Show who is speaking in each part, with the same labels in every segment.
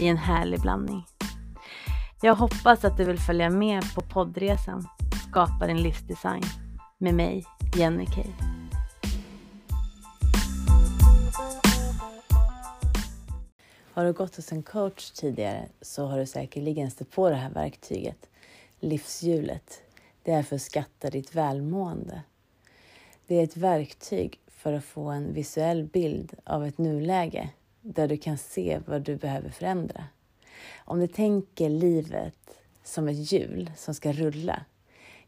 Speaker 1: i en härlig blandning. Jag hoppas att du vill följa med på poddresan Skapa din livsdesign med mig, Jenny Kay. Har du gått hos en coach tidigare så har du säkerligen stött på det här verktyget, livshjulet. Det är för att skatta ditt välmående. Det är ett verktyg för att få en visuell bild av ett nuläge där du kan se vad du behöver förändra. Om du tänker livet som ett hjul som ska rulla.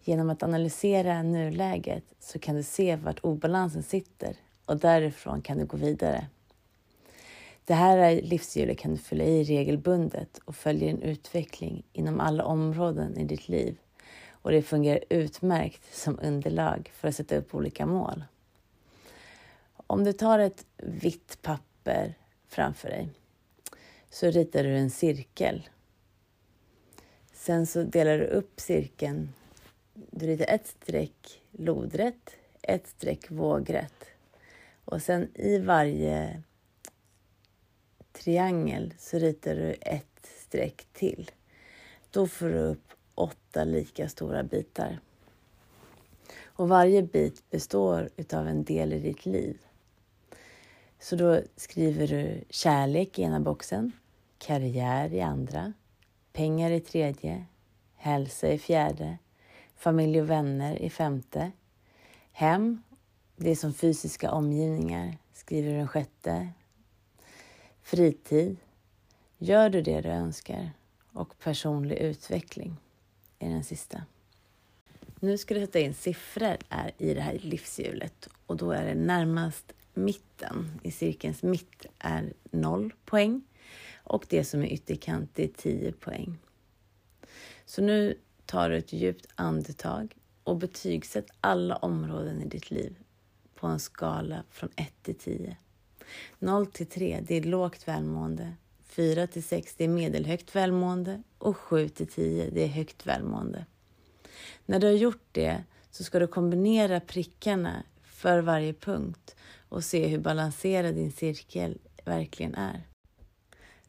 Speaker 1: Genom att analysera nuläget så kan du se vart obalansen sitter och därifrån kan du gå vidare. Det här livshjulet kan du fylla i regelbundet och följer en utveckling inom alla områden i ditt liv och det fungerar utmärkt som underlag för att sätta upp olika mål. Om du tar ett vitt papper framför dig så ritar du en cirkel. Sen så delar du upp cirkeln. Du ritar ett streck lodrätt, ett streck vågrätt. Och sen i varje triangel så ritar du ett streck till. Då får du upp åtta lika stora bitar. Och varje bit består utav en del i ditt liv. Så då skriver du kärlek i ena boxen, karriär i andra, pengar i tredje, hälsa i fjärde, familj och vänner i femte, hem, det är som fysiska omgivningar, skriver du den sjätte, fritid, gör du det du önskar och personlig utveckling är den sista. Nu ska du sätta in siffror i det här livshjulet och då är det närmast mitten, i cirkelns mitt, är 0 poäng och det som är ytterkant är 10 poäng. Så nu tar du ett djupt andetag och betygsätt alla områden i ditt liv på en skala från 1 till 10. 0 till 3, det är lågt välmående. 4 till 6, det är medelhögt välmående. Och 7 till 10, det är högt välmående. När du har gjort det så ska du kombinera prickarna för varje punkt och se hur balanserad din cirkel verkligen är.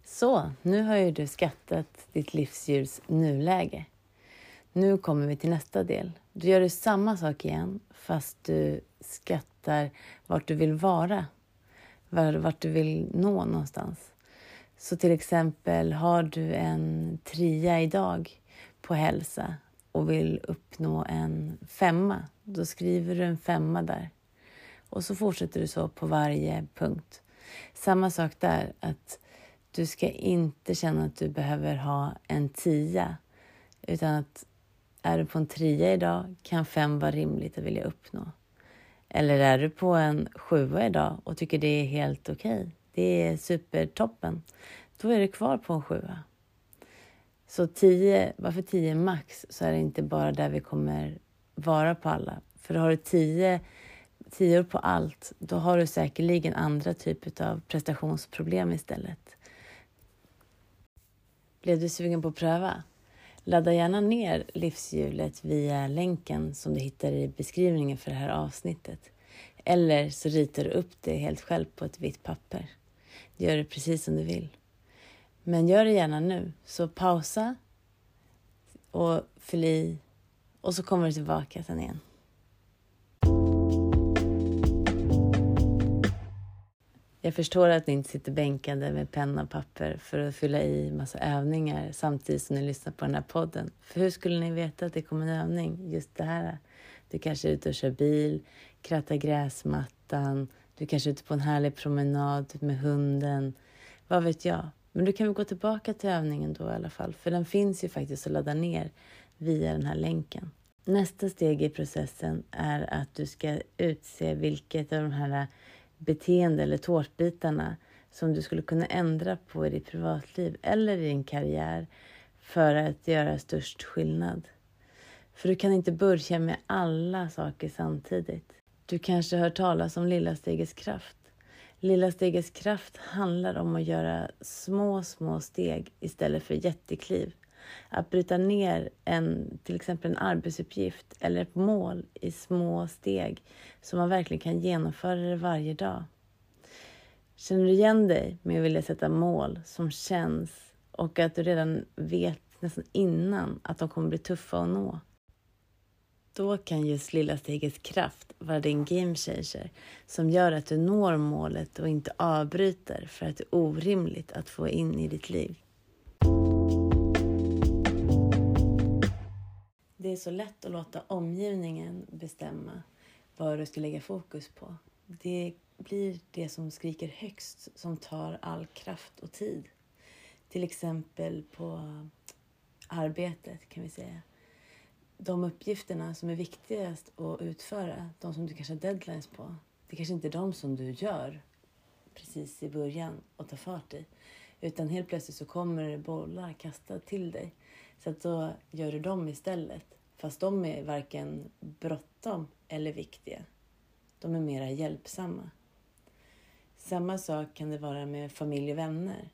Speaker 1: Så, nu har ju du skattat ditt livsdjurs nuläge. Nu kommer vi till nästa del. Du gör du samma sak igen fast du skattar vart du vill vara, vart du vill nå någonstans. Så till exempel har du en trea idag på hälsa och vill uppnå en femma, då skriver du en femma där. Och så fortsätter du så på varje punkt. Samma sak där, att du ska inte känna att du behöver ha en tia. Utan att är du på en trea idag kan fem vara rimligt att vilja uppnå. Eller är du på en sjua idag och tycker det är helt okej, okay, det är supertoppen, då är du kvar på en sjua. Så tio, varför tio max så är det inte bara där vi kommer vara på alla. För har du tio tior på allt, då har du säkerligen andra typer av prestationsproblem istället. Blev du sugen på att pröva? Ladda gärna ner livshjulet via länken som du hittar i beskrivningen för det här avsnittet. Eller så ritar du upp det helt själv på ett vitt papper. Gör det precis som du vill. Men gör det gärna nu. Så pausa och fyll i och så kommer du tillbaka sen igen. Jag förstår att ni inte sitter bänkade med penna och papper för att fylla i massa övningar samtidigt som ni lyssnar på den här podden. För hur skulle ni veta att det kommer en övning? Just det här. Du kanske är ute och kör bil, krattar gräsmattan, du kanske är ute på en härlig promenad med hunden. Vad vet jag? Men du kan väl gå tillbaka till övningen då i alla fall, för den finns ju faktiskt att ladda ner via den här länken. Nästa steg i processen är att du ska utse vilket av de här beteende eller tårtbitarna som du skulle kunna ändra på i ditt privatliv eller i din karriär för att göra störst skillnad. För du kan inte börja med alla saker samtidigt. Du kanske hör talas om lilla stegets kraft. Lilla stegets kraft handlar om att göra små, små steg istället för jättekliv. Att bryta ner en, till exempel en arbetsuppgift eller ett mål i små steg så man verkligen kan genomföra det varje dag. Känner du igen dig med att vilja sätta mål som känns och att du redan vet nästan innan att de kommer bli tuffa att nå? Då kan just lilla stegets kraft vara din game changer som gör att du når målet och inte avbryter för att det är orimligt att få in i ditt liv. Det är så lätt att låta omgivningen bestämma vad du ska lägga fokus på. Det blir det som skriker högst som tar all kraft och tid. Till exempel på arbetet kan vi säga de uppgifterna som är viktigast att utföra, de som du kanske har deadlines på, det kanske inte är de som du gör precis i början och tar fart i. Utan helt plötsligt så kommer det bollar kastade till dig. Så att då gör du dem istället. Fast de är varken bråttom eller viktiga. De är mera hjälpsamma. Samma sak kan det vara med familj och vänner.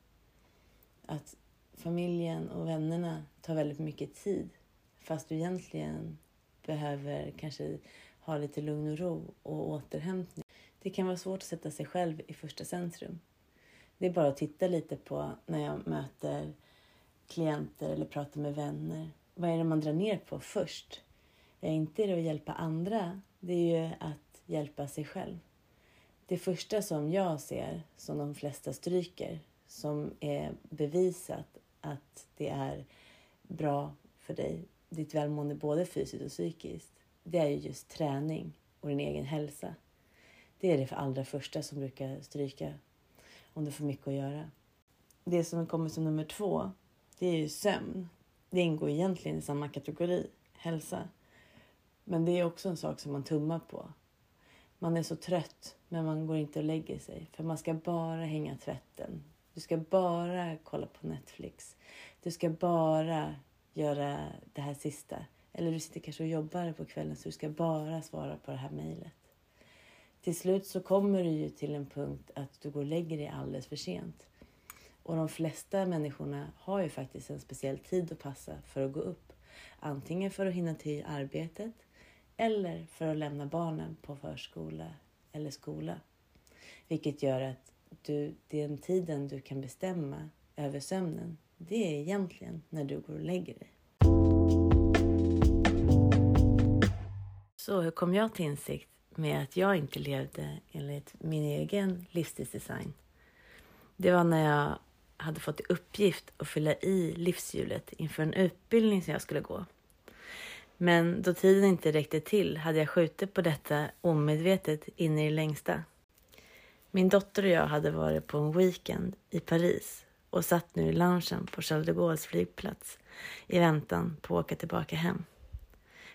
Speaker 1: Att familjen och vännerna tar väldigt mycket tid Fast du egentligen behöver kanske ha lite lugn och ro och återhämtning. Det kan vara svårt att sätta sig själv i första centrum. Det är bara att titta lite på när jag möter klienter eller pratar med vänner. Vad är det man drar ner på först? Ja, inte det att hjälpa andra, det är ju att hjälpa sig själv. Det första som jag ser, som de flesta stryker, som är bevisat att det är bra för dig, ditt välmående både fysiskt och psykiskt, det är ju just träning och din egen hälsa. Det är det för allra första som brukar stryka om du får mycket att göra. Det som kommer som nummer två, det är ju sömn. Det ingår egentligen i samma kategori, hälsa. Men det är också en sak som man tummar på. Man är så trött, men man går inte och lägger sig. För man ska bara hänga tvätten. Du ska bara kolla på Netflix. Du ska bara göra det här sista. Eller du sitter kanske och jobbar på kvällen så du ska bara svara på det här mejlet. Till slut så kommer du ju till en punkt att du går och lägger dig alldeles för sent. Och de flesta människorna har ju faktiskt en speciell tid att passa för att gå upp. Antingen för att hinna till arbetet eller för att lämna barnen på förskola eller skola. Vilket gör att du, den tiden du kan bestämma över sömnen, det är egentligen när du går och lägger dig. Så hur kom jag till insikt med att jag inte levde enligt min egen livsstilsdesign? Det var när jag hade fått i uppgift att fylla i livshjulet inför en utbildning som jag skulle gå. Men då tiden inte räckte till hade jag skjutit på detta omedvetet in i det längsta. Min dotter och jag hade varit på en weekend i Paris och satt nu i loungen på Charles de Gaulles flygplats i väntan på att åka tillbaka hem.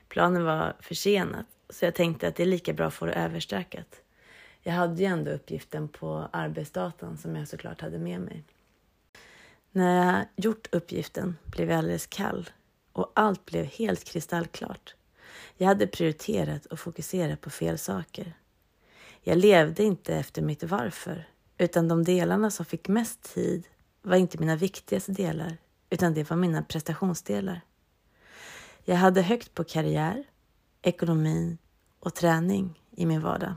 Speaker 1: Planen var försenad så jag tänkte att det är lika bra att få det överstökat. Jag hade ju ändå uppgiften på arbetsdatan som jag såklart hade med mig. När jag gjort uppgiften blev jag alldeles kall och allt blev helt kristallklart. Jag hade prioriterat och fokuserat på fel saker. Jag levde inte efter mitt varför, utan de delarna som fick mest tid var inte mina viktigaste delar, utan det var mina prestationsdelar. Jag hade högt på karriär, ekonomi och träning i min vardag.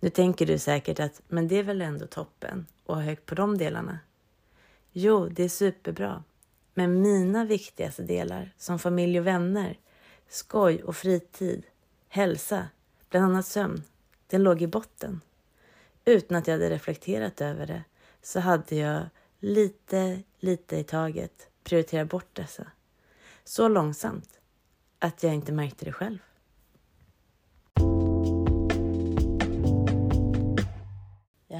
Speaker 1: Nu tänker du säkert att men det är väl ändå toppen att ha högt på de delarna? Jo, det är superbra. Men mina viktigaste delar som familj och vänner, skoj och fritid, hälsa, bland annat sömn, den låg i botten. Utan att jag hade reflekterat över det så hade jag lite, lite i taget prioriterat bort dessa. Så långsamt att jag inte märkte det själv.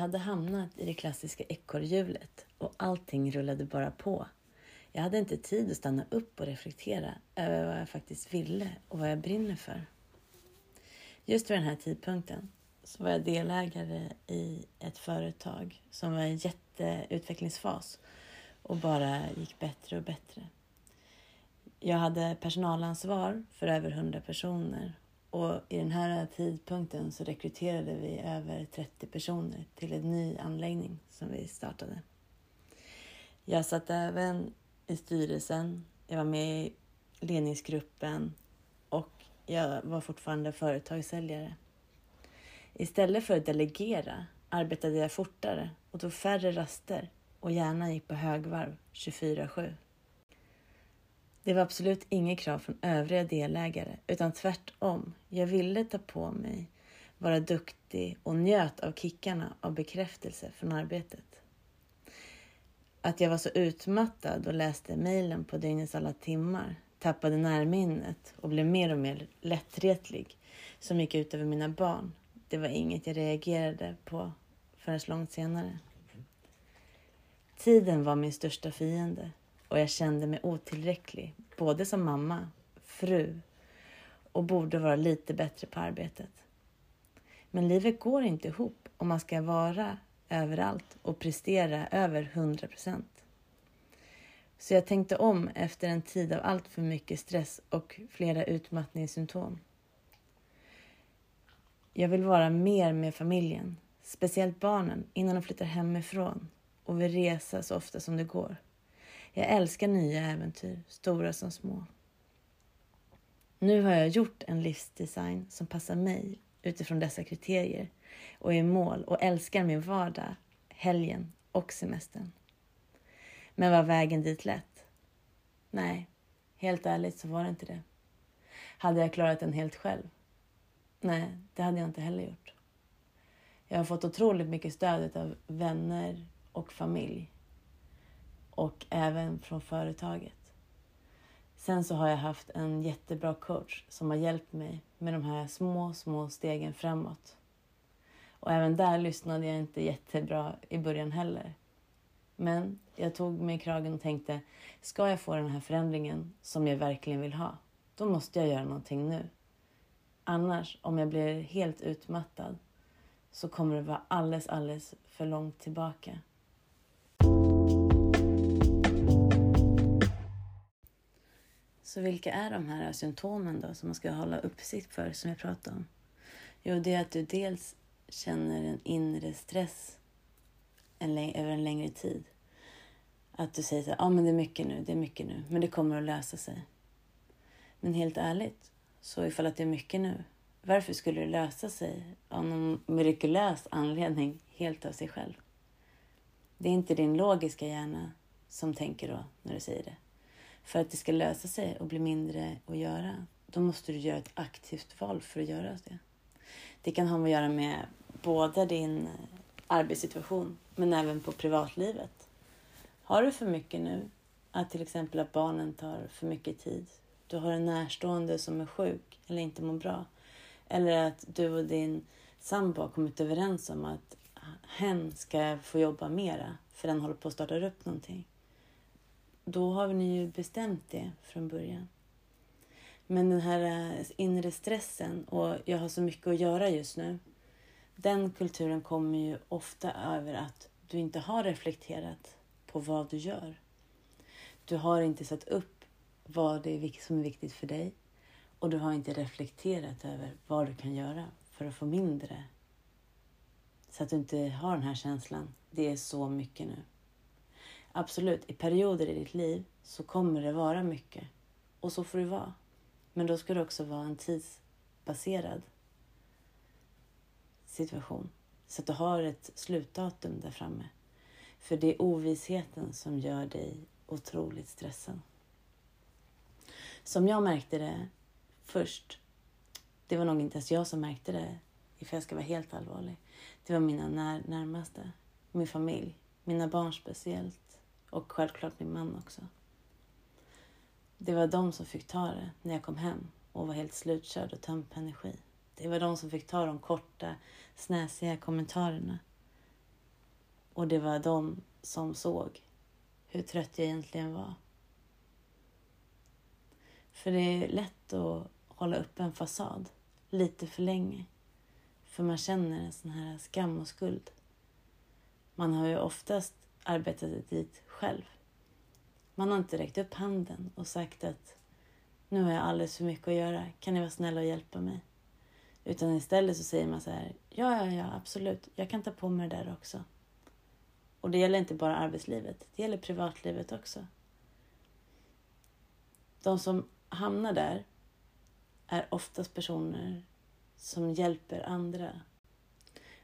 Speaker 1: Hade hamnat i det klassiska ekorrhjulet och allting rullade bara på. Jag hade inte tid att stanna upp och reflektera över vad jag faktiskt ville och vad jag brinner för. Just vid den här tidpunkten så var jag delägare i ett företag som var i en jätteutvecklingsfas och bara gick bättre och bättre. Jag hade personalansvar för över 100 personer och i den här tidpunkten så rekryterade vi över 30 personer till en ny anläggning som vi startade. Jag satt även i styrelsen, jag var med i ledningsgruppen och jag var fortfarande företagssäljare. Istället för att delegera arbetade jag fortare och tog färre raster och hjärnan gick på högvarv 24-7. Det var absolut inget krav från övriga delägare utan tvärtom. Jag ville ta på mig, vara duktig och njöt av kickarna av bekräftelse från arbetet. Att jag var så utmattad och läste mejlen på dygnets alla timmar, tappade närminnet och blev mer och mer lättretlig som gick ut över mina barn. Det var inget jag reagerade på förrän långt senare. Tiden var min största fiende och jag kände mig otillräcklig, både som mamma, fru och borde vara lite bättre på arbetet. Men livet går inte ihop om man ska vara överallt och prestera över 100 procent. Så jag tänkte om efter en tid av allt för mycket stress och flera utmattningssymptom. Jag vill vara mer med familjen, speciellt barnen, innan de flyttar hemifrån och vill resa så ofta som det går. Jag älskar nya äventyr, stora som små. Nu har jag gjort en livsdesign som passar mig utifrån dessa kriterier och är i mål och älskar min vardag, helgen och semestern. Men var vägen dit lätt? Nej, helt ärligt så var det inte det. Hade jag klarat den helt själv? Nej, det hade jag inte heller gjort. Jag har fått otroligt mycket stöd av vänner och familj. Och även från företaget. Sen så har jag haft en jättebra coach som har hjälpt mig med de här små, små stegen framåt. Och även där lyssnade jag inte jättebra i början heller. Men jag tog mig i kragen och tänkte, ska jag få den här förändringen som jag verkligen vill ha, då måste jag göra någonting nu. Annars, om jag blir helt utmattad, så kommer det vara alldeles, alldeles för långt tillbaka. Så vilka är de här symptomen då som man ska hålla uppsikt för som jag pratade om? Jo, det är att du dels känner en inre stress en över en längre tid. Att du säger så ja ah, men det är mycket nu, det är mycket nu, men det kommer att lösa sig. Men helt ärligt, så ifall att det är mycket nu, varför skulle det lösa sig av någon mirakulös anledning helt av sig själv? Det är inte din logiska hjärna som tänker då när du säger det. För att det ska lösa sig och bli mindre att göra, då måste du göra ett aktivt val för att göra det. Det kan ha att göra med både din eh, arbetssituation men även på privatlivet. Har du för mycket nu, att till exempel att barnen tar för mycket tid, du har en närstående som är sjuk eller inte mår bra, eller att du och din sambo har kommit överens om att hen ska få jobba mera för den håller på att starta upp någonting. Då har ni ju bestämt det från början. Men den här eh, inre stressen och jag har så mycket att göra just nu. Den kulturen kommer ju ofta över att du inte har reflekterat på vad du gör. Du har inte satt upp vad det är som är viktigt för dig och du har inte reflekterat över vad du kan göra för att få mindre. Så att du inte har den här känslan, det är så mycket nu. Absolut, i perioder i ditt liv så kommer det vara mycket och så får det vara. Men då ska det också vara en tidsbaserad situation. Så att du har ett slutdatum där framme. För det är ovissheten som gör dig otroligt stressad. Som jag märkte det först, det var nog inte ens jag som märkte det, ifall jag ska vara helt allvarlig. Det var mina när, närmaste, min familj, mina barn speciellt och självklart min man också. Det var de som fick ta det när jag kom hem och var helt slutkörd och tömd på energi. Det var de som fick ta de korta, snäsiga kommentarerna. Och det var de som såg hur trött jag egentligen var. För det är lätt att hålla upp en fasad lite för länge. för man känner en sån här skam och skuld. Man har ju oftast arbetat dit själv. Man har inte räckt upp handen och sagt att nu har jag alldeles för mycket att göra, kan ni vara snälla och hjälpa mig? Utan istället så säger man så här, ja, ja, ja, absolut, jag kan ta på mig det där också. Och det gäller inte bara arbetslivet, det gäller privatlivet också. De som hamnar där är oftast personer som hjälper andra.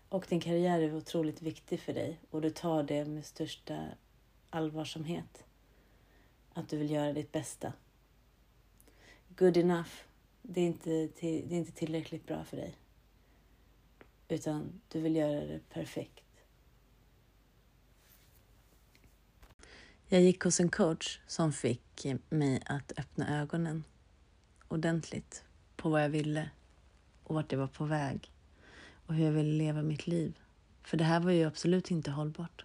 Speaker 1: Och din karriär är otroligt viktig för dig och du tar det med största allvarsamhet. Att du vill göra ditt bästa. Good enough, det är inte, det är inte tillräckligt bra för dig. Utan du vill göra det perfekt. Jag gick hos en coach som fick mig att öppna ögonen ordentligt på vad jag ville och vart jag var på väg och hur jag ville leva mitt liv. För det här var ju absolut inte hållbart.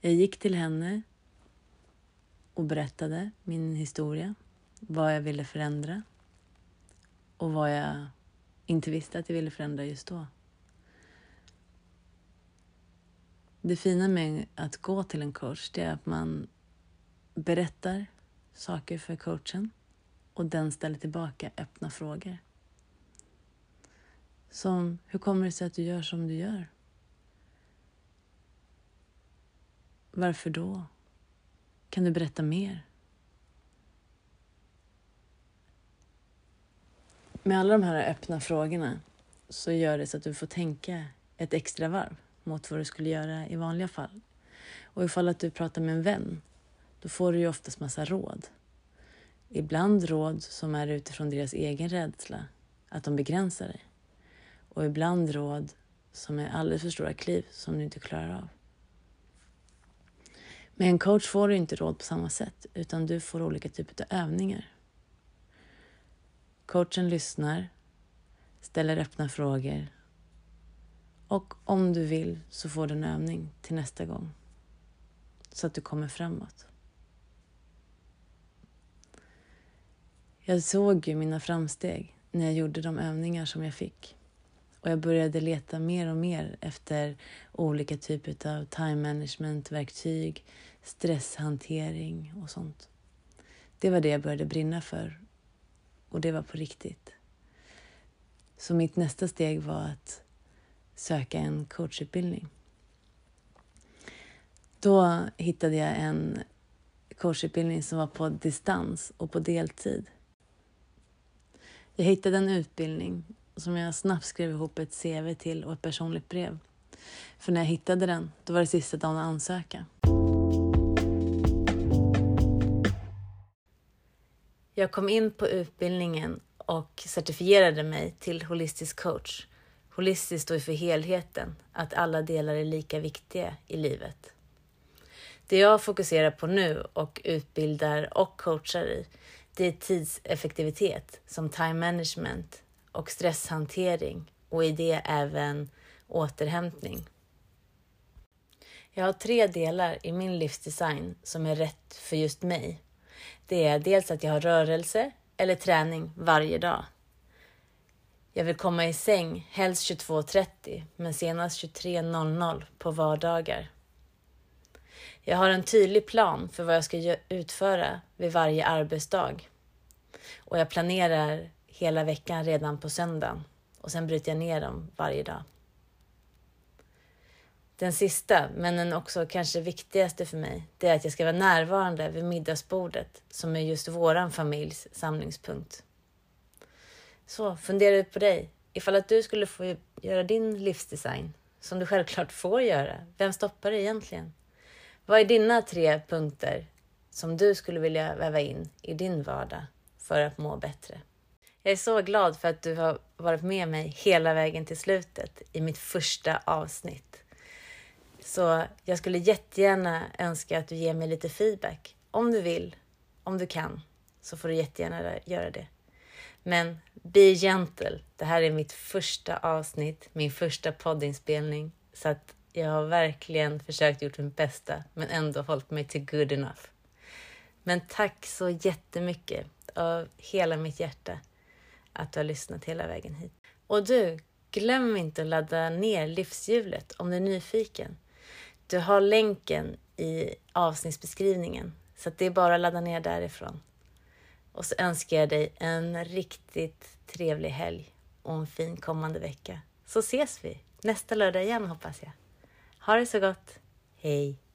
Speaker 1: Jag gick till henne och berättade min historia, vad jag ville förändra och vad jag inte visste att jag ville förändra just då. Det fina med att gå till en coach det är att man berättar saker för coachen och den ställer tillbaka öppna frågor. Som, hur kommer det sig att du gör som du gör? Varför då? Kan du berätta mer? Med alla de här öppna frågorna så gör det så att du får tänka ett extra varv mot vad du skulle göra i vanliga fall. Och ifall att du pratar med en vän, då får du ju oftast massa råd. Ibland råd som är utifrån deras egen rädsla, att de begränsar dig. Och ibland råd som är alldeles för stora kliv som du inte klarar av. Med en coach får du inte råd på samma sätt, utan du får olika typer av övningar. Coachen lyssnar, ställer öppna frågor och om du vill så får du en övning till nästa gång. Så att du kommer framåt. Jag såg ju mina framsteg när jag gjorde de övningar som jag fick. Och jag började leta mer och mer efter olika typer av time management-verktyg, stresshantering och sånt. Det var det jag började brinna för och det var på riktigt. Så mitt nästa steg var att söka en coachutbildning. Då hittade jag en coachutbildning som var på distans och på deltid. Jag hittade en utbildning som jag snabbt skrev ihop ett CV till och ett personligt brev. För när jag hittade den, då var det sista dagen att ansöka. Jag kom in på utbildningen och certifierade mig till holistisk coach. Holistiskt står för helheten, att alla delar är lika viktiga i livet. Det jag fokuserar på nu och utbildar och coachar i, det är tidseffektivitet som time management och stresshantering och i det även återhämtning. Jag har tre delar i min livsdesign som är rätt för just mig. Det är dels att jag har rörelse eller träning varje dag. Jag vill komma i säng helst 22.30 men senast 23.00 på vardagar. Jag har en tydlig plan för vad jag ska utföra vid varje arbetsdag. Och jag planerar hela veckan redan på söndagen och sen bryter jag ner dem varje dag. Den sista, men den också kanske viktigaste för mig, det är att jag ska vara närvarande vid middagsbordet som är just våran familjs samlingspunkt. Så fundera på dig. Ifall att du skulle få göra din livsdesign, som du självklart får göra, vem stoppar det egentligen? Vad är dina tre punkter som du skulle vilja väva in i din vardag för att må bättre? Jag är så glad för att du har varit med mig hela vägen till slutet i mitt första avsnitt. Så jag skulle jättegärna önska att du ger mig lite feedback. Om du vill, om du kan, så får du jättegärna göra det. Men be gentle. Det här är mitt första avsnitt, min första poddinspelning. Så att jag har verkligen försökt gjort mitt bästa, men ändå hållit mig till good enough. Men tack så jättemycket av hela mitt hjärta att du har lyssnat hela vägen hit. Och du, glöm inte att ladda ner livshjulet om du är nyfiken. Du har länken i avsnittsbeskrivningen, så det är bara att ladda ner därifrån. Och så önskar jag dig en riktigt trevlig helg och en fin kommande vecka. Så ses vi nästa lördag igen hoppas jag. Ha det så gott. Hej!